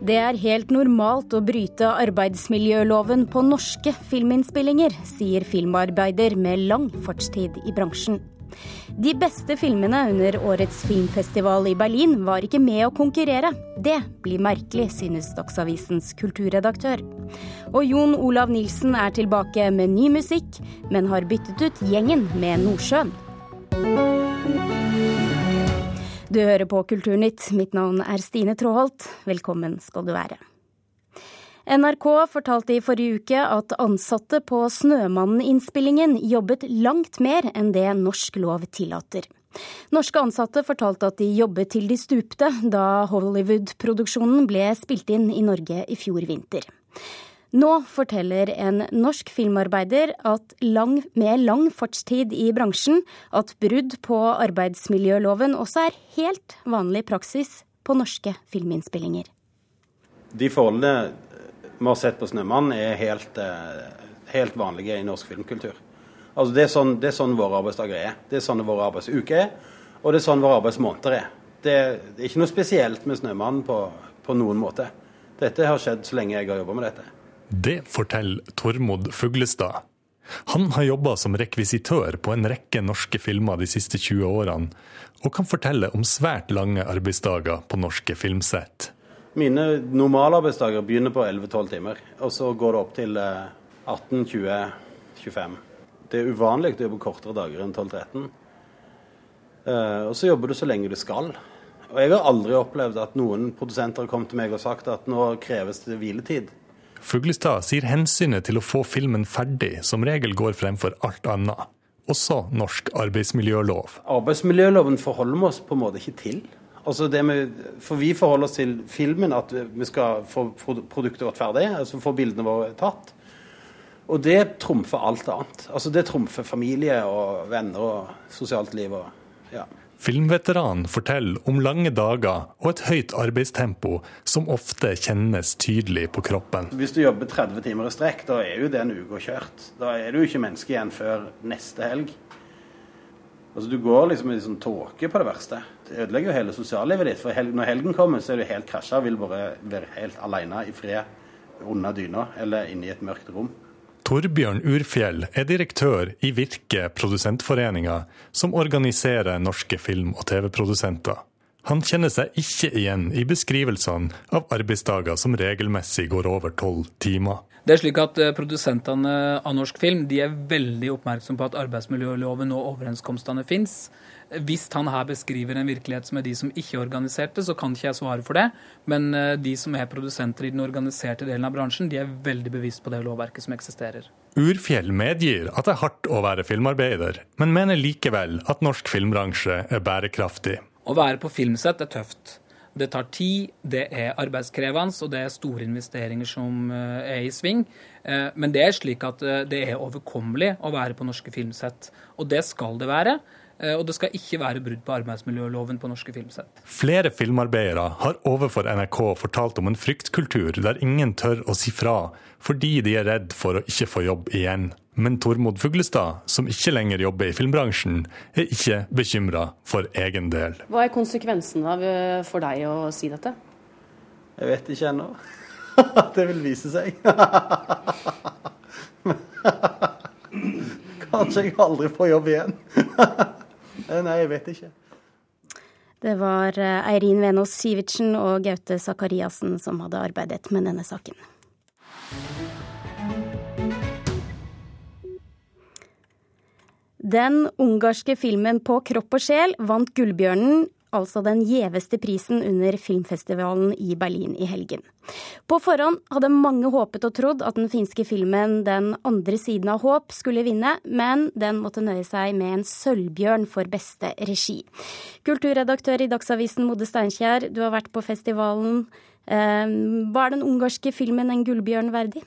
Det er helt normalt å bryte arbeidsmiljøloven på norske filminnspillinger, sier filmarbeider med lang fartstid i bransjen. De beste filmene under årets filmfestival i Berlin var ikke med å konkurrere. Det blir merkelig, synes Dagsavisens kulturredaktør. Og Jon Olav Nilsen er tilbake med ny musikk, men har byttet ut gjengen med Nordsjøen. Du hører på Kulturnytt. Mitt navn er Stine Tråholt. Velkommen skal du være. NRK fortalte i forrige uke at ansatte på Snømannen-innspillingen jobbet langt mer enn det norsk lov tillater. Norske ansatte fortalte at de jobbet til de stupte da Hollywood-produksjonen ble spilt inn i Norge i fjor vinter. Nå forteller en norsk filmarbeider lang, med lang fartstid i bransjen at brudd på arbeidsmiljøloven også er helt vanlig praksis på norske filminnspillinger. De forholdene vi har sett på 'Snømann' er helt, eh, helt, vanlige i norsk filmkultur. Altså det, er sånn, det er sånn våre arbeidsdager er. Det er sånn våre arbeidsuker er. Og det er sånn våre arbeidsmåneder er. Det, er ikke noe spesielt med 'Snømannen' på, på noen måte. Dette har skjedd så lenge jeg har jobba med dette. Det forteller Tormod Fuglestad. Han har jobba som rekvisitør på en rekke norske filmer de siste 20 årene, og kan fortelle om svært lange arbeidsdager på norske filmsett. Mine normalarbeidsdager begynner på 11-12 timer, og så går det opp til 18-20-25. Eh, det er uvanlig å jobbe kortere dager enn 12-13. Eh, og så jobber du så lenge du skal. Og jeg har aldri opplevd at noen produsenter har kommet til meg og sagt at nå kreves det hviletid. Fuglestad sier hensynet til å få filmen ferdig som regel går fremfor alt annet. Også norsk arbeidsmiljølov. Arbeidsmiljøloven forholder vi oss på en måte ikke til. Altså med, for vi forholder oss til filmen, at vi skal få produktet vårt ferdig, altså få bildene våre tatt. Og det trumfer alt annet. Altså Det trumfer familie og venner og sosialt liv. og ja. Filmveteran forteller om lange dager og et høyt arbeidstempo som ofte kjennes tydelig på kroppen. Hvis du jobber 30 timer i strekk, da er jo det en uke kjørt. Da er du ikke menneske igjen før neste helg. Altså Du går liksom i sånn tåke på det verste. Det ødelegger jo hele sosiallivet ditt. For helg, når helgen kommer, så er du helt krasja og vil bare være helt alene i fred under dyna eller inne i et mørkt rom. Torbjørn Urfjell er direktør i Virke Produsentforeninga, som organiserer norske film- og TV-produsenter. Han kjenner seg ikke igjen i beskrivelsene av arbeidsdager som regelmessig går over tolv timer. Det er slik at eh, Produsentene av norsk film de er veldig oppmerksom på at arbeidsmiljøloven og overenskomstene fins. Hvis han her beskriver en virkelighet som er de som ikke er organiserte, så kan ikke jeg svare for det. Men eh, de som er produsenter i den organiserte delen av bransjen, de er veldig bevisst på det lovverket som eksisterer. Urfjell medgir at det er hardt å være filmarbeider, men mener likevel at norsk filmbransje er bærekraftig. Å være på filmsett er tøft. Det tar tid, det er arbeidskrevende, og det er store investeringer som eh, er i sving. Eh, men det er slik at det er overkommelig å være på norske filmsett. Og det skal det være. Eh, og det skal ikke være brudd på arbeidsmiljøloven på norske filmsett. Flere filmarbeidere har overfor NRK fortalt om en fryktkultur der ingen tør å si fra fordi de er redd for å ikke få jobb igjen. Men Tormod Fuglestad, som ikke lenger jobber i filmbransjen, er ikke bekymra for egen del. Hva er konsekvensen av eh, for deg å si dette? Jeg vet ikke ennå. det vil vise seg. Kanskje jeg aldri får jobb igjen. Eh, nei, jeg vet ikke. Det var eh, Eirin Venås Sivertsen og Gaute Sakariassen som hadde arbeidet med denne saken. Den ungarske filmen På kropp og sjel vant Gullbjørnen altså den gjeveste prisen under filmfestivalen i Berlin i helgen. På forhånd hadde mange håpet og trodd at den finske filmen Den andre siden av håp skulle vinne, men den måtte nøye seg med en sølvbjørn for beste regi. Kulturredaktør i Dagsavisen Mode Steinkjer, du har vært på festivalen. Var ehm, den ungarske filmen en gullbjørn verdig?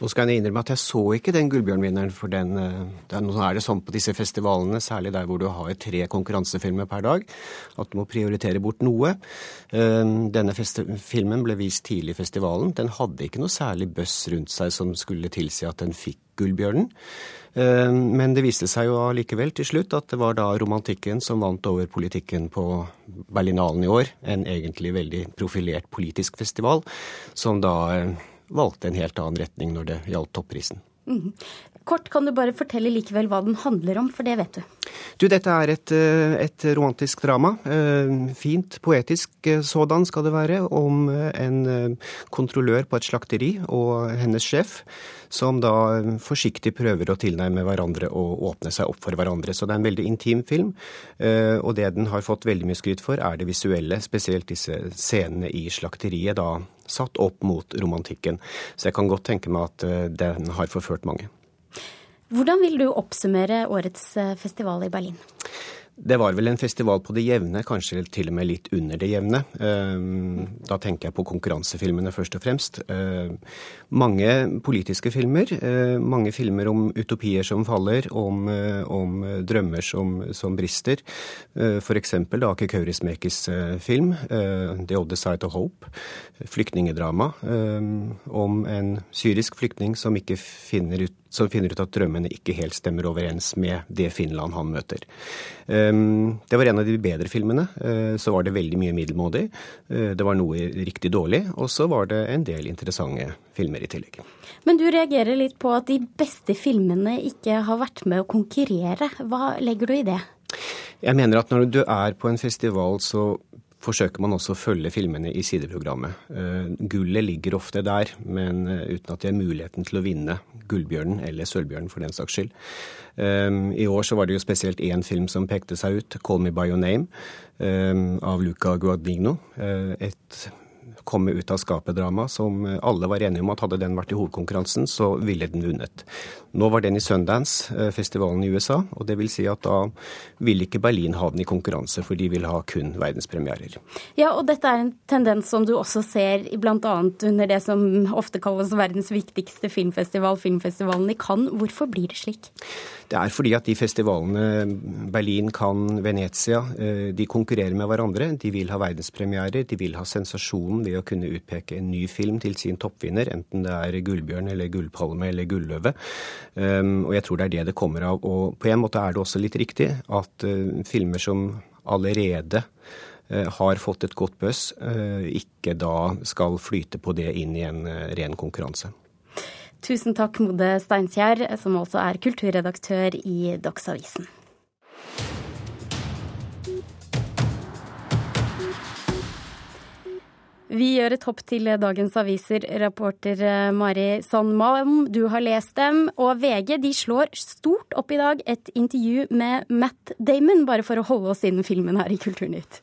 Nå skal jeg innrømme at jeg så ikke den Gullbjørnvinneren, for den, det, nå er det sånn på disse festivalene, særlig der hvor du har tre konkurransefilmer per dag, at du må prioritere bort noe. Denne filmen ble vist tidlig i festivalen. Den hadde ikke noe særlig bøss rundt seg som skulle tilsi at den fikk Gullbjørnen. Men det viste seg jo allikevel til slutt at det var da romantikken som vant over politikken på Berlinalen i år. En egentlig veldig profilert politisk festival, som da valgte en helt annen retning når det gjaldt topprisen. Mm. Kort, kan du bare fortelle likevel hva den handler om, for det vet du. Du, dette er et, eh, et romantisk drama. Eh, fint, poetisk eh, sådan skal det være, om en kontrollør på et slakteri og hennes sjef, som da forsiktig prøver å tilnærme hverandre og åpne seg opp for hverandre. Så det er en veldig intim film. Og det den har fått veldig mye skryt for, er det visuelle, spesielt disse scenene i slakteriet, da satt opp mot romantikken. Så jeg kan godt tenke meg at den har forført mange. Hvordan vil du oppsummere årets eh, festival i Berlin? Det var vel en festival på det jevne, kanskje til og med litt under det jevne. Ehm, da tenker jeg på konkurransefilmene først og fremst. Ehm, mange politiske filmer. Eh, mange filmer om utopier som faller, om, eh, om drømmer som, som brister. F.eks. Ake Kaurismäkis film 'The Other Side of Hope'. Flyktningedrama ehm, om en syrisk flyktning som finner ut som finner ut at drømmene ikke helt stemmer overens med det Finland han møter. Ehm, det var en av de bedre filmene. Eh, så var det veldig mye middelmådig. Eh, det var noe riktig dårlig, og så var det en del interessante filmer i tillegg. Men du reagerer litt på at de beste filmene ikke har vært med å konkurrere. Hva legger du i det? Jeg mener at når du er på en festival, så forsøker man også å følge filmene i sideprogrammet. Uh, gullet ligger ofte der, men uh, uten at de har muligheten til å vinne Gullbjørnen eller Sølvbjørnen for den saks skyld. Um, I år så var det jo spesielt én film som pekte seg ut, 'Call Me By Your Name', av Luca Guadagnino. Et komme ut av skapet-drama, som alle var enige om at hadde den vært i hovedkonkurransen, så ville den vunnet. Nå var den i Sundance, eh, festivalen i USA, og det vil si at da vil ikke Berlin ha den i konkurranse, for de vil ha kun verdenspremierer. Ja, og dette er en tendens som du også ser bl.a. under det som ofte kalles verdens viktigste filmfestival, filmfestivalen i Cannes. Hvorfor blir det slik? Det er fordi at de festivalene, Berlin, Cannes, Venezia, eh, de konkurrerer med hverandre. De vil ha verdenspremierer, de vil ha sensasjonen ved å kunne utpeke en ny film til sin toppvinner, enten det er Gullbjørn eller Gullpalme eller Gulløve. Um, og jeg tror det er det det kommer av. Og på en måte er det også litt riktig at uh, filmer som allerede uh, har fått et godt buzz, ikke da skal flyte på det inn i en ren konkurranse. Tusen takk, Mode Steinkjer, som altså er kulturredaktør i Dagsavisen. Vi gjør et hopp til dagens aviser. Reporter eh, Mari Sandmalm, du har lest dem. Og VG de slår stort opp i dag et intervju med Matt Damon, bare for å holde oss innen filmen her i Kulturnytt.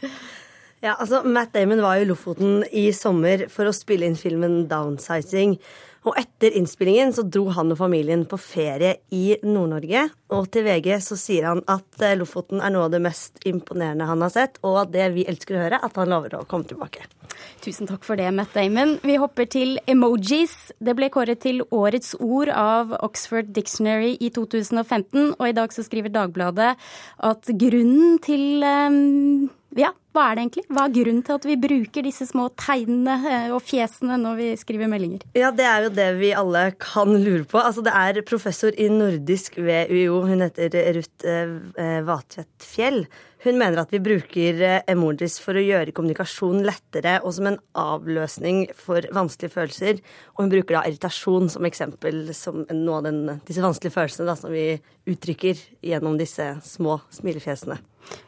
Ja, altså Matt Damon var i Lofoten i sommer for å spille inn filmen 'Downsizing'. Og etter innspillingen så dro han og familien på ferie i Nord-Norge. Og til VG så sier han at eh, Lofoten er noe av det mest imponerende han har sett, og at det vi elsker å høre, at han lover å komme tilbake. Tusen takk for det, Matt Damon. Vi hopper til emojis. Det ble kåret til årets ord av Oxford Dictionary i 2015, og i dag så skriver Dagbladet at grunnen til um ja, hva er det egentlig? Hva er grunnen til at vi bruker disse små tegnene eh, og fjesene når vi skriver meldinger? Ja, det er jo det vi alle kan lure på. Altså, det er professor i nordisk ved UiO, hun heter Ruth eh, Vatvedt Fjell. Hun mener at vi bruker eh, emojis for å gjøre kommunikasjon lettere og som en avløsning for vanskelige følelser. Og hun bruker da irritasjon som eksempel som noe av den, disse vanskelige følelsene da, som vi uttrykker gjennom disse små smilefjesene.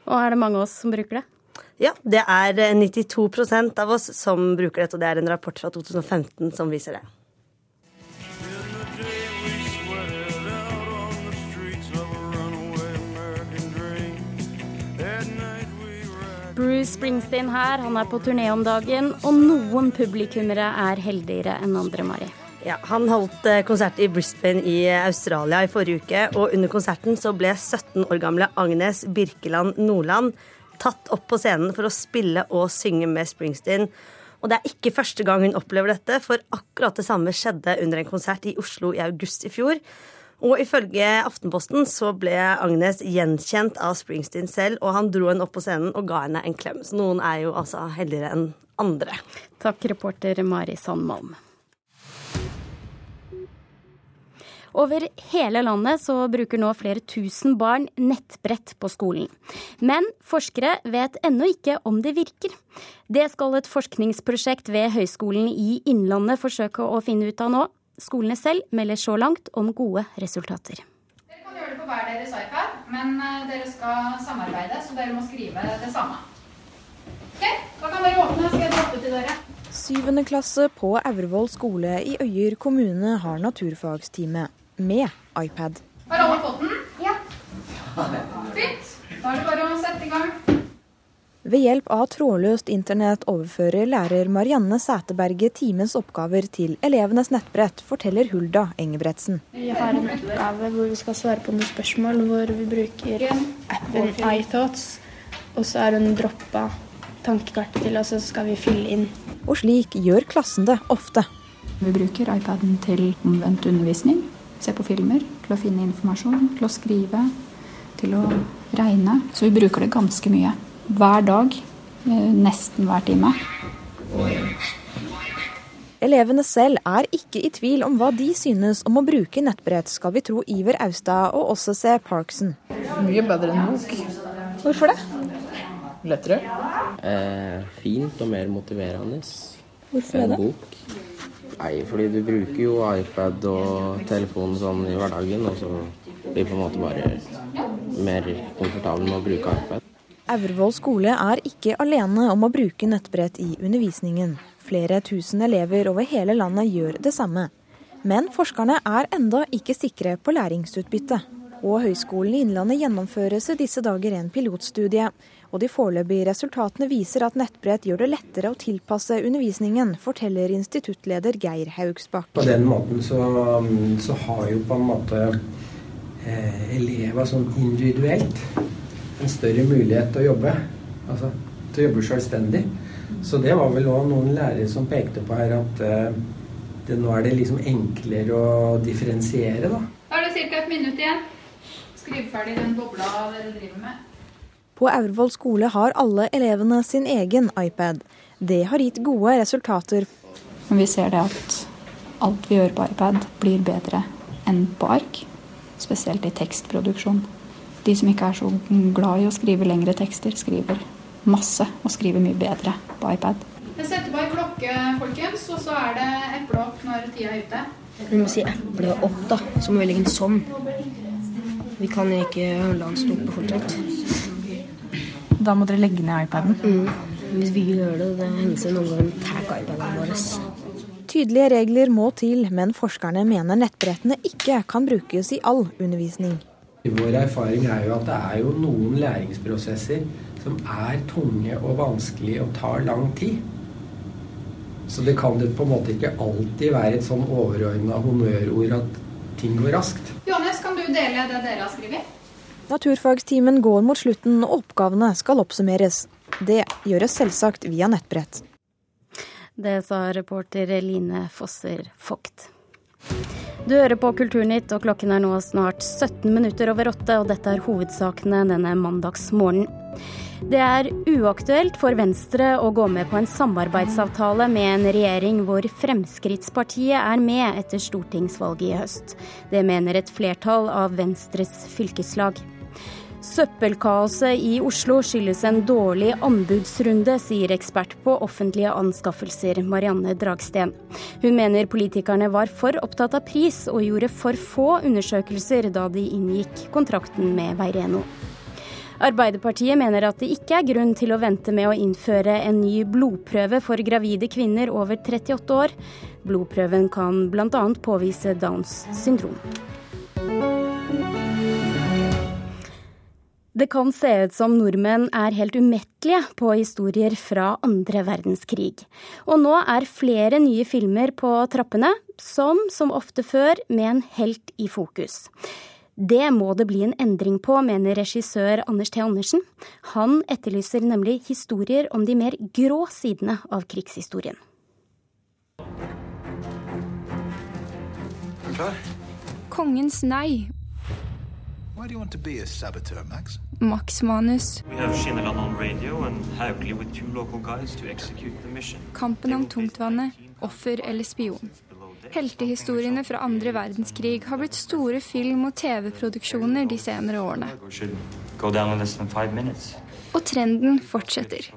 Og er det mange av oss som bruker det? Ja, det er 92 eh, av oss som bruker det, og det er en rapport fra 2015 som viser det. Bruce Springsteen her, han er på turné om dagen, og noen publikummere er heldigere enn andre, Mari. Ja, Han holdt eh, konsert i Brisbane i Australia i forrige uke, og under konserten så ble 17 år gamle Agnes Birkeland Nordland tatt opp på scenen for å spille og synge med Springsteen. Og det er ikke første gang hun opplever dette, for akkurat det samme skjedde under en konsert i Oslo i august i fjor. Og ifølge Aftenposten så ble Agnes gjenkjent av Springsteen selv, og han dro henne opp på scenen og ga henne en klem. Så noen er jo altså heldigere enn andre. Takk, reporter Mari Sandmalm. Over hele landet så bruker nå flere tusen barn nettbrett på skolen. Men forskere vet ennå ikke om det virker. Det skal et forskningsprosjekt ved Høgskolen i Innlandet forsøke å finne ut av nå. Skolene selv melder så langt om gode resultater. Dere kan gjøre det på hver deres iPad, men eh, dere skal samarbeide, så dere må skrive det samme. Ok, Da kan dere åpne, skal jeg droppe til dere. Syvende klasse på Aurevoll skole i Øyer kommune har naturfagstime med iPad. Har alle fått den? Ja. Fint. Da er det bare å sette i gang. Ved hjelp av trådløst internett overfører lærer Marianne Sæteberget timens oppgaver til elevenes nettbrett, forteller Hulda Engebretsen. Vi har en oppgave hvor vi skal svare på noen spørsmål hvor vi bruker appen iThoughts, og så er hun droppa tankekartet til, og så skal vi fylle inn. Og slik gjør klassen det ofte. Vi bruker iPaden til omvendt undervisning se på filmer, til å finne informasjon, til å skrive, til å regne. Så vi bruker det ganske mye. Hver dag. Eh, nesten hver time. Elevene selv er ikke i tvil om hva de synes om å bruke nettbrett, skal vi tro Iver Austad og også se Parkson. Mye bedre enn bok. Hvorfor det? Lettere. Eh, fint og mer motiverende Hvorfor enn bok. Nei, fordi du bruker jo iPad og telefon sånn i hverdagen, og så blir på en måte bare mer komfortabel med å bruke iPad. Aurevoll skole er ikke alene om å bruke nettbrett i undervisningen. Flere tusen elever over hele landet gjør det samme. Men forskerne er enda ikke sikre på læringsutbytte. Og Høgskolen i Innlandet gjennomføres i disse dager en pilotstudie og de foreløpige resultatene viser at nettbrett gjør det lettere å tilpasse undervisningen, forteller instituttleder Geir Haugsbakk. På den måten så, så har jo på en måte eh, elever sånn individuelt en større mulighet til å jobbe. Altså til å jobbe selvstendig. Så det var vel òg noen lærere som pekte på her at eh, det, nå er det liksom enklere å differensiere, da. Da er det ca. et minutt igjen. Skriv ferdig den bobla dere driver med. På Aurvoll skole har alle elevene sin egen iPad. Det har gitt gode resultater. Men vi ser det at alt vi gjør på iPad, blir bedre enn på ark. Spesielt i tekstproduksjon. De som ikke er så glad i å skrive lengre tekster, skriver masse og skriver mye bedre på iPad. Jeg setter på ei klokke, folkens, og så er det eple opp når tida er ute. Vi må si eple opp, da. Så må vi legge den sånn. Vi kan ikke holde han oppe fortsatt. Da må dere legge ned iPaden? Mm. Hvis vi gjør det, det hender noen ganger tar iPaden vår. Tydelige regler må til, men forskerne mener nettbrettene ikke kan brukes i all undervisning. Vår erfaring er jo at det er jo noen læringsprosesser som er tunge og vanskelige og tar lang tid. Så det kan det på en måte ikke alltid være et sånn overordna honnørord at ting går raskt. Johannes, kan du dele det dere har skrevet? Naturfagstimen går mot slutten, og oppgavene skal oppsummeres. Det gjøres selvsagt via nettbrett. Det sa reporter Line Fosser Vogt. Du hører på Kulturnytt, og klokken er nå snart 17 minutter over åtte, og dette er hovedsakene denne mandagsmorgenen. Det er uaktuelt for Venstre å gå med på en samarbeidsavtale med en regjering hvor Fremskrittspartiet er med etter stortingsvalget i høst. Det mener et flertall av Venstres fylkeslag. Søppelkaoset i Oslo skyldes en dårlig anbudsrunde, sier ekspert på offentlige anskaffelser Marianne Dragsten. Hun mener politikerne var for opptatt av pris og gjorde for få undersøkelser da de inngikk kontrakten med Veireno. Arbeiderpartiet mener at det ikke er grunn til å vente med å innføre en ny blodprøve for gravide kvinner over 38 år. Blodprøven kan bl.a. påvise Downs syndrom. Det kan se ut som nordmenn er helt umettelige på historier fra andre verdenskrig. Og nå er flere nye filmer på trappene, som som ofte før med en helt i fokus. Det må det bli en endring på, mener regissør Anders T. Andersen. Han etterlyser nemlig historier om de mer grå sidene av krigshistorien. Kongens nei. Max Manus. Kampen om tungtvannet. Offer eller spion. Heltehistoriene fra andre verdenskrig har blitt store film- og TV-produksjoner de senere årene. Og trenden fortsetter.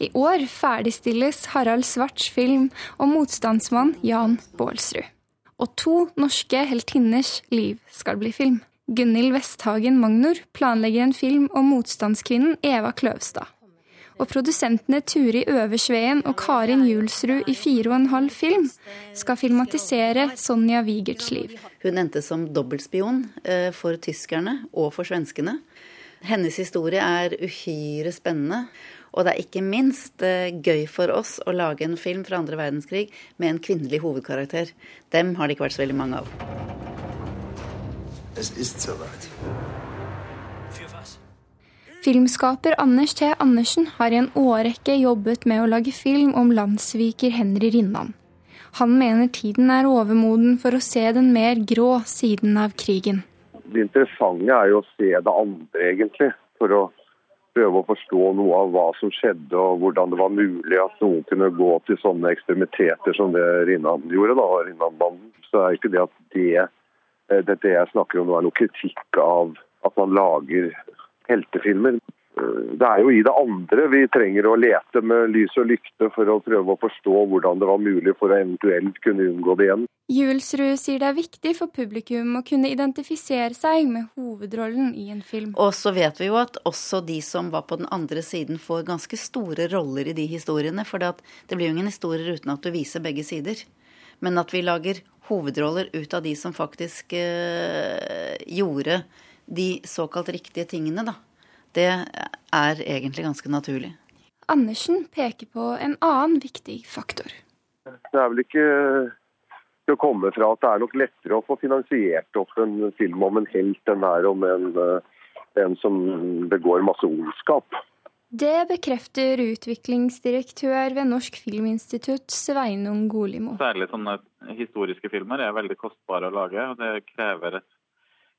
I år ferdigstilles Harald Svarts film om motstandsmann Jan Baalsrud. Og to norske heltinners liv skal bli film. Gunhild Westhagen Magnor planlegger en film om motstandskvinnen Eva Kløvstad. Og produsentene Turi Øversveen og Karin Julsrud i Fire og en halv film skal filmatisere Sonja Wigerts liv. Hun endte som dobbeltspion eh, for tyskerne og for svenskene. Hennes historie er uhyre spennende. Og det er ikke minst eh, gøy for oss å lage en film fra andre verdenskrig med en kvinnelig hovedkarakter. Dem har det ikke vært så veldig mange av. Es ist soweit. Filmskaper Anders T. Andersen har i en årrekke jobbet med å lage film om landssviker Henry Rinnan. Han mener tiden er overmoden for å se den mer grå siden av krigen. Det interessante er jo å se det andre, egentlig. For å prøve å forstå noe av hva som skjedde, og hvordan det var mulig at noen kunne gå til sånne ekstremiteter som det Rinnan gjorde. da, Rinnan-banden. Så er ikke det at det, eh, dette jeg snakker om nå er noe kritikk av at man lager heltefilmer. Det er jo i det andre vi trenger å lete med lys og lykte for å prøve å forstå hvordan det var mulig for å eventuelt kunne unngå det igjen. Julsrud sier det er viktig for publikum å kunne identifisere seg med hovedrollen i en film. Og så vet vi jo at også de som var på den andre siden, får ganske store roller i de historiene. For det blir jo ingen historier uten at du viser begge sider. Men at vi lager hovedroller ut av de som faktisk øh, gjorde de såkalt riktige tingene, da. Det er egentlig ganske naturlig. Andersen peker på en annen viktig faktor. Det er vel ikke til å komme fra at det er nok lettere å få finansiert opp en film om en helt enn er om en, eh, en som begår masse ondskap. Det bekrefter utviklingsdirektør ved Norsk Filminstitutt, Sveinung Golimo. Særlig sånne historiske filmer er veldig kostbare å lage. og Det krever et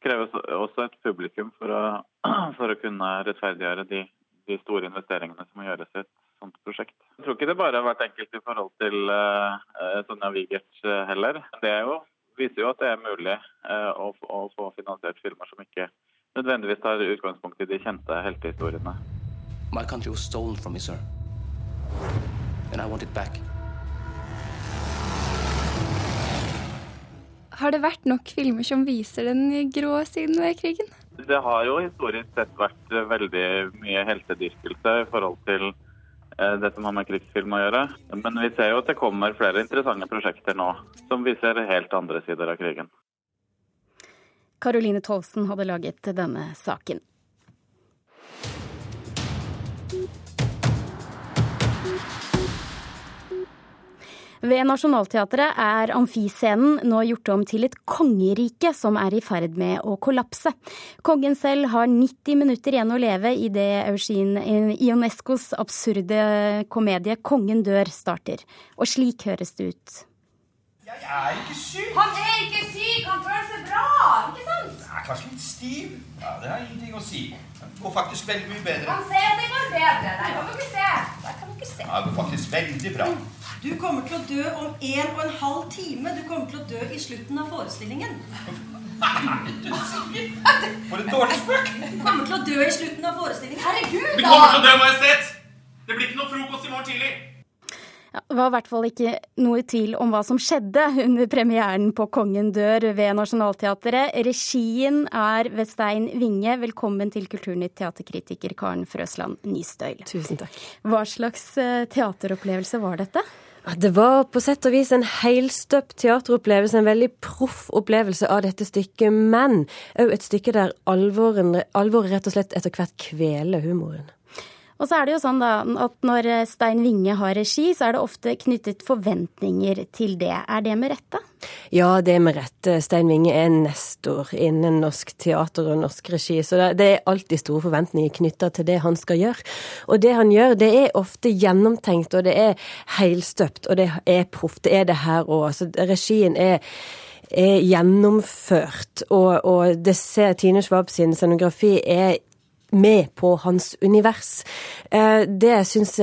kreves også et publikum for å, for å kunne rettferdiggjøre de, de, store investeringene som må gjøres i et sånt prosjekt. Jeg tror ikke det bare har vært enkelt i forhold til uh, Sonja Wigert uh, heller. Det jo, viser jo at det er mulig uh, å, å, få finansiert filmer som ikke nødvendigvis tar utgangspunkt i de kjente heltehistoriene. My country was stolen from me, sir. And I want it back. Har det vært nok filmer som viser den grå siden ved krigen? Det har jo historisk sett vært veldig mye heltedyrkelse i forhold til eh, det som har med krigsfilm å gjøre. Men vi ser jo at det kommer flere interessante prosjekter nå som viser helt andre sider av krigen. Karoline Tolvsen hadde laget denne saken. Ved Nationaltheatret er amfiscenen nå gjort om til et kongerike som er i ferd med å kollapse. Kongen selv har 90 minutter igjen å leve i det Eugene Ionescos absurde komedie 'Kongen dør' starter. Og slik høres det ut. Jeg er ikke syk. Han er ikke syk, han føler seg bra. ikke sant? Jeg er kanskje litt stiv. Ja, Det har ingenting å si. Det går faktisk veldig mye bedre. Han ser at det går bedre. Der kan dere se. Der kan dere se. Ja, Det går faktisk veldig bra. Du kommer til å dø om en og en halv time. Du kommer til å dø i slutten av forestillingen. For en dårlig spøk! Du kommer til å dø i slutten av forestillingen. Herregud, da! Du kommer til å dø, Majestet! Det blir ikke noe frokost i morgen tidlig. Ja, det var i hvert fall ikke noe i tvil om hva som skjedde under premieren på Kongen dør ved Nationaltheatret. Regien er ved Stein Winge. Velkommen til Kulturnytt teaterkritiker Karen Frøsland Nystøyl. Tusen takk. Hva slags eh, teateropplevelse var dette? Det var på sett og vis en helstøpt teateropplevelse, en veldig proff opplevelse av dette stykket, men òg et stykke der alvoret rett og slett etter hvert kveler humoren. Og så er det jo sånn da at når Stein Winge har regi, så er det ofte knyttet forventninger til det. Er det med rette? Ja, det er med rette. Stein Winge er nestor innen norsk teater og norsk regi, så det er alltid store forventninger knytta til det han skal gjøre. Og det han gjør, det er ofte gjennomtenkt, og det er heilstøpt, og det er proff. Det er det her òg. Altså, regien er er gjennomført, og, og det ser Tine Schwab sin scenografi er med på hans univers. Det det jeg syns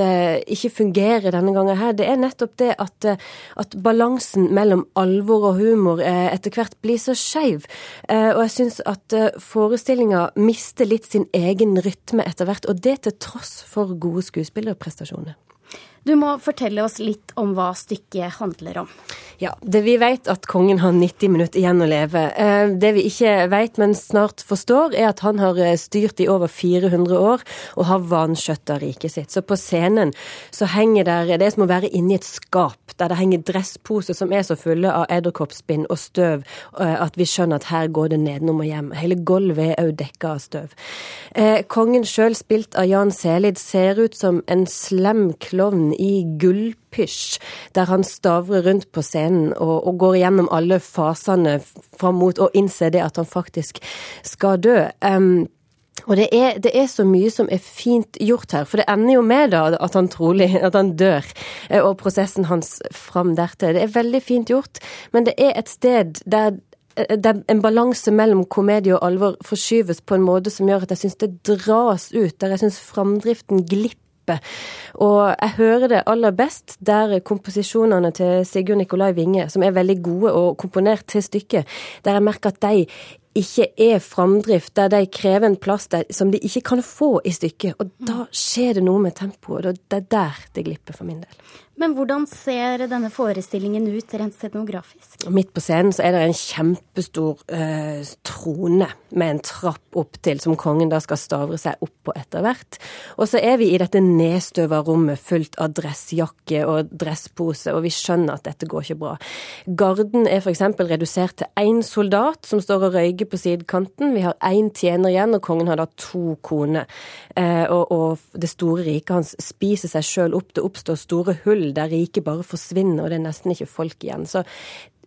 ikke fungerer denne gangen her, det er nettopp det at, eh, at balansen mellom alvor og humor eh, etter hvert blir så skeiv. Og jeg syns at forestillinga mister litt sin egen rytme etter hvert, og det til tross for gode skuespillerprestasjoner. Du må fortelle oss litt om hva stykket handler om. Ja, det Vi vet at kongen har 90 minutter igjen å leve. Eh, det vi ikke vet, men snart forstår, er at han har eh, styrt i over 400 år og har vanskjøtta riket sitt. Så på scenen så henger der Det er som å være inni et skap der det henger dressposer som er så fulle av edderkoppspinn og støv eh, at vi skjønner at her går det nedenom og hjem. Hele gulvet er òg dekka av støv. Kongen sjøl, spilt av Jan Selid, ser ut som en slem klovn i gullpysj, der han stavrer rundt på scenen og, og, går gjennom alle fasene fram mot og innse det at han faktisk skal dø. Um, og det er, det er, så mye som er fint gjort her, for det ender jo med da at han trolig at han dør, eh, og prosessen hans fram dertil. Det er veldig fint gjort, men det er et sted der eh, der en balanse mellom komedie og alvor forskyves på en måte som gjør at jeg syns det dras ut, der jeg syns framdriften glipper prinsippet. Og jeg hører det aller best der komposisjonene til Sigurd Nikolai Winge, som er veldig gode og komponert til stykket, der jeg merker at de ikke er framdrift, der de krever en plass der, som de ikke kan få i stykket. Og da skjer det noe med tempoet, og det er der det glipper for min del. Men hvordan ser denne forestillingen ut rent scenografisk? Midt på scenen så er det en kjempestor eh, trone med en trapp opp til, som kongen da skal stavre seg opp på etter hvert. Og så er vi i dette nedstøva rommet fullt av dressjakke og dresspose, og vi skjønner at dette går ikke bra. Garden er f.eks. redusert til én soldat som står og røyker på sidekanten. Vi har én tjener igjen, og kongen har da to koner. Eh, og, og, det store riket hans spiser seg sjøl opp. Det oppstår store hull der riket bare forsvinner, og det er nesten ikke folk igjen. Så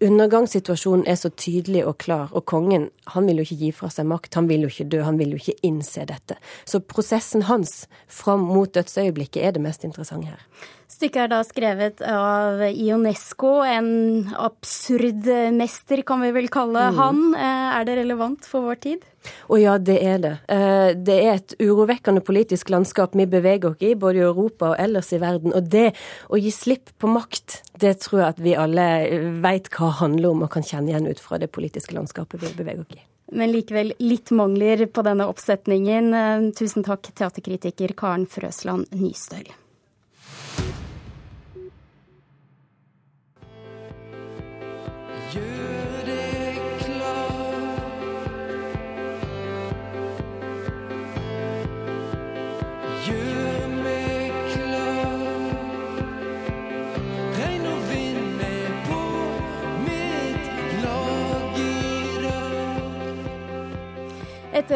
undergangssituasjonen er så tydelig og klar, og kongen han vil jo ikke gi fra seg makt, han vil jo ikke dø, han vil jo ikke innse dette. Så prosessen hans fram mot dødsøyeblikket er det mest interessante her. Stykket er da skrevet av Ionesco, en absurd mester kan vi vel kalle mm. han. Eh, er det relevant for vår tid? Å ja, det er det. Eh, det er et urovekkende politisk landskap vi beveger oss i, både i Europa og ellers i verden. Og det å gi slipp på makt, det tror jeg at vi alle veit hva handler om, og kan kjenne igjen ut fra det politiske landskapet vi beveger oss i. Men likevel litt mangler på denne oppsetningen. Eh, tusen takk, teaterkritiker Karen Frøsland Nystøl. Etter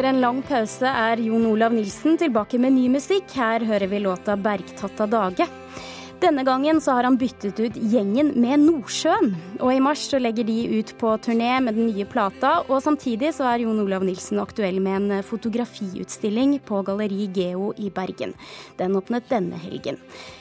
en lang pause er Jon Olav Nilsen tilbake med ny musikk. Her hører vi låta 'Bergtatt av dage'. Denne gangen så har han byttet ut gjengen med Nordsjøen. Og i mars så legger de ut på turné med den nye plata, og samtidig så er Jon Olav Nilsen aktuell med en fotografiutstilling på Galleri Geo i Bergen. Den åpnet denne helgen.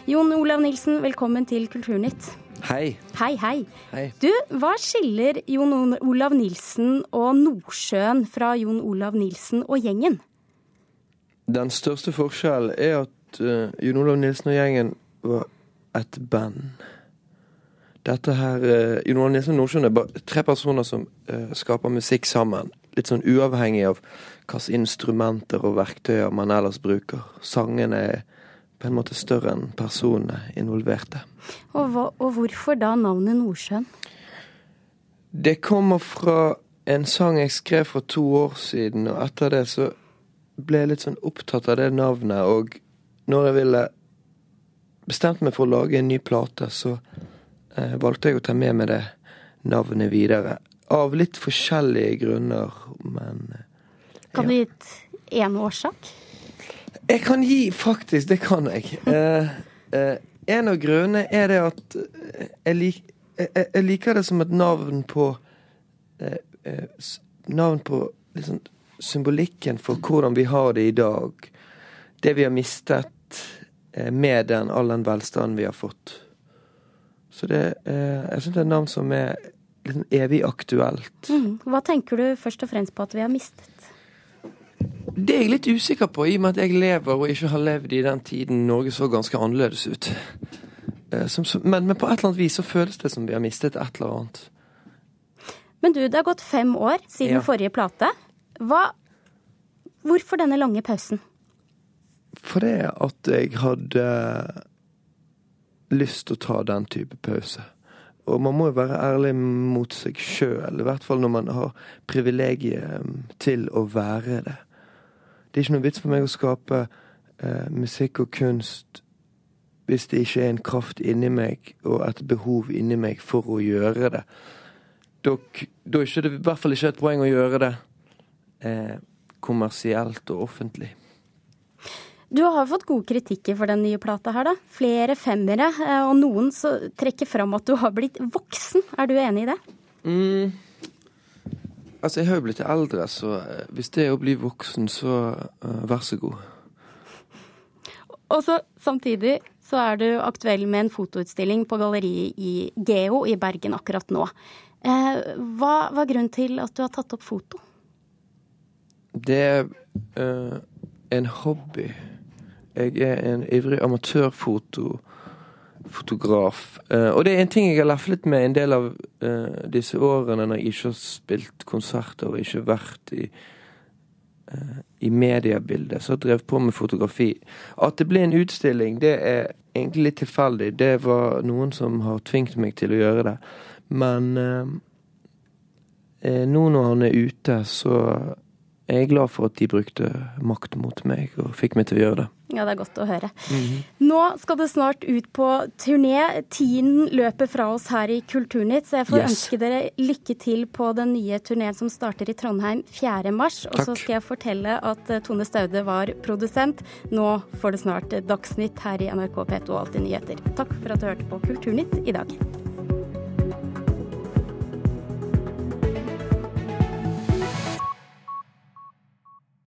Jon Olav Nilsen, velkommen til Kulturnytt. Hei. Hei, hei. hei. Du, hva skiller Jon Olav Nilsen og Nordsjøen fra Jon Olav Nilsen og gjengen? Den største forskjellen er at uh, Jon Olav Nilsen og gjengen var et band. Dette her uh, Jon Arne Nilsen Nordsjøen er bare tre personer som uh, skaper musikk sammen. Litt sånn uavhengig av hvilke instrumenter og verktøyer man ellers bruker. Sangene er på en måte større enn personene involverte. Og, hva, og hvorfor da navnet Nordsjøen? Det kommer fra en sang jeg skrev for to år siden, og etter det så ble jeg litt sånn opptatt av det navnet. Og når jeg ville bestemt meg for å lage en ny plate, så eh, valgte jeg å ta med meg det navnet videre. Av litt forskjellige grunner, men Kan du gitt én årsak? Jeg kan gi, faktisk. Det kan jeg. Eh, eh, en av grunnene er det at eh, jeg, lik, jeg, jeg liker det som et navn på eh, eh, Navn på liksom, symbolikken for hvordan vi har det i dag. Det vi har mistet eh, med den, all den velstanden vi har fått. Så det, eh, jeg syns det er et navn som er liksom evig aktuelt. Mm. Hva tenker du først og fremst på at vi har mistet? Det er jeg litt usikker på, i og med at jeg lever og ikke har levd i den tiden Norge så ganske annerledes ut. Eh, Som, som- men, men på et eller annet vis så føles det som vi har mistet et eller annet. Men du, det har gått fem år siden Ja. forrige plate. Hva Hvorfor denne lange pausen? For det at jeg hadde lyst til å ta den type pause. Og man må jo være ærlig mot seg sjøl, i hvert fall når man har privilegiet til å være det. Det er ikke noe vits for meg å skape eh, musikk og kunst hvis det ikke er en kraft inni meg og et behov inni meg for å gjøre det. Da er det i hvert fall ikke et poeng å gjøre det eh, kommersielt og offentlig. Du har fått gode kritikker for den nye plata her, da. Flere femmere, eh, og noen så trekker fram at du har blitt voksen. Er du enig i det? Mm. Altså, jeg har jo blitt eldre, så eh, hvis det er å bli voksen, så uh, vær så god. Og så samtidig så er du aktuell med en fotoutstilling på galleriet i Geo i Bergen akkurat nå. Eh, hva var grunnen til at du har tatt opp foto? Det er uh, en hobby. Jeg er en ivrig amatørfotograf. Eh, og det er en ting jeg har leflet med en del av eh, disse årene når jeg ikke har spilt konserter og ikke vært i, eh, i mediebildet. Så har jeg drevet på med fotografi. At det ble en utstilling, det er egentlig litt tilfeldig. Det var noen som har tvingt meg til å gjøre det. Men eh, nå når han er ute, så er glad for at de brukte makt mot meg og fikk meg til å gjøre det. Ja, det er godt å høre. Mhm. Nå skal det snart ut på turné. Tiden løper fra oss her i Kulturnytt, så jeg får Yes. ønske dere lykke til på den nye turneen som starter i Trondheim 4. mars. Og så skal jeg fortelle at eh, Tone Staude var produsent. Nå får det snart Dagsnytt her i NRK P2 og Alltid nyheter. Takk for at du hørte på Kulturnytt i dag.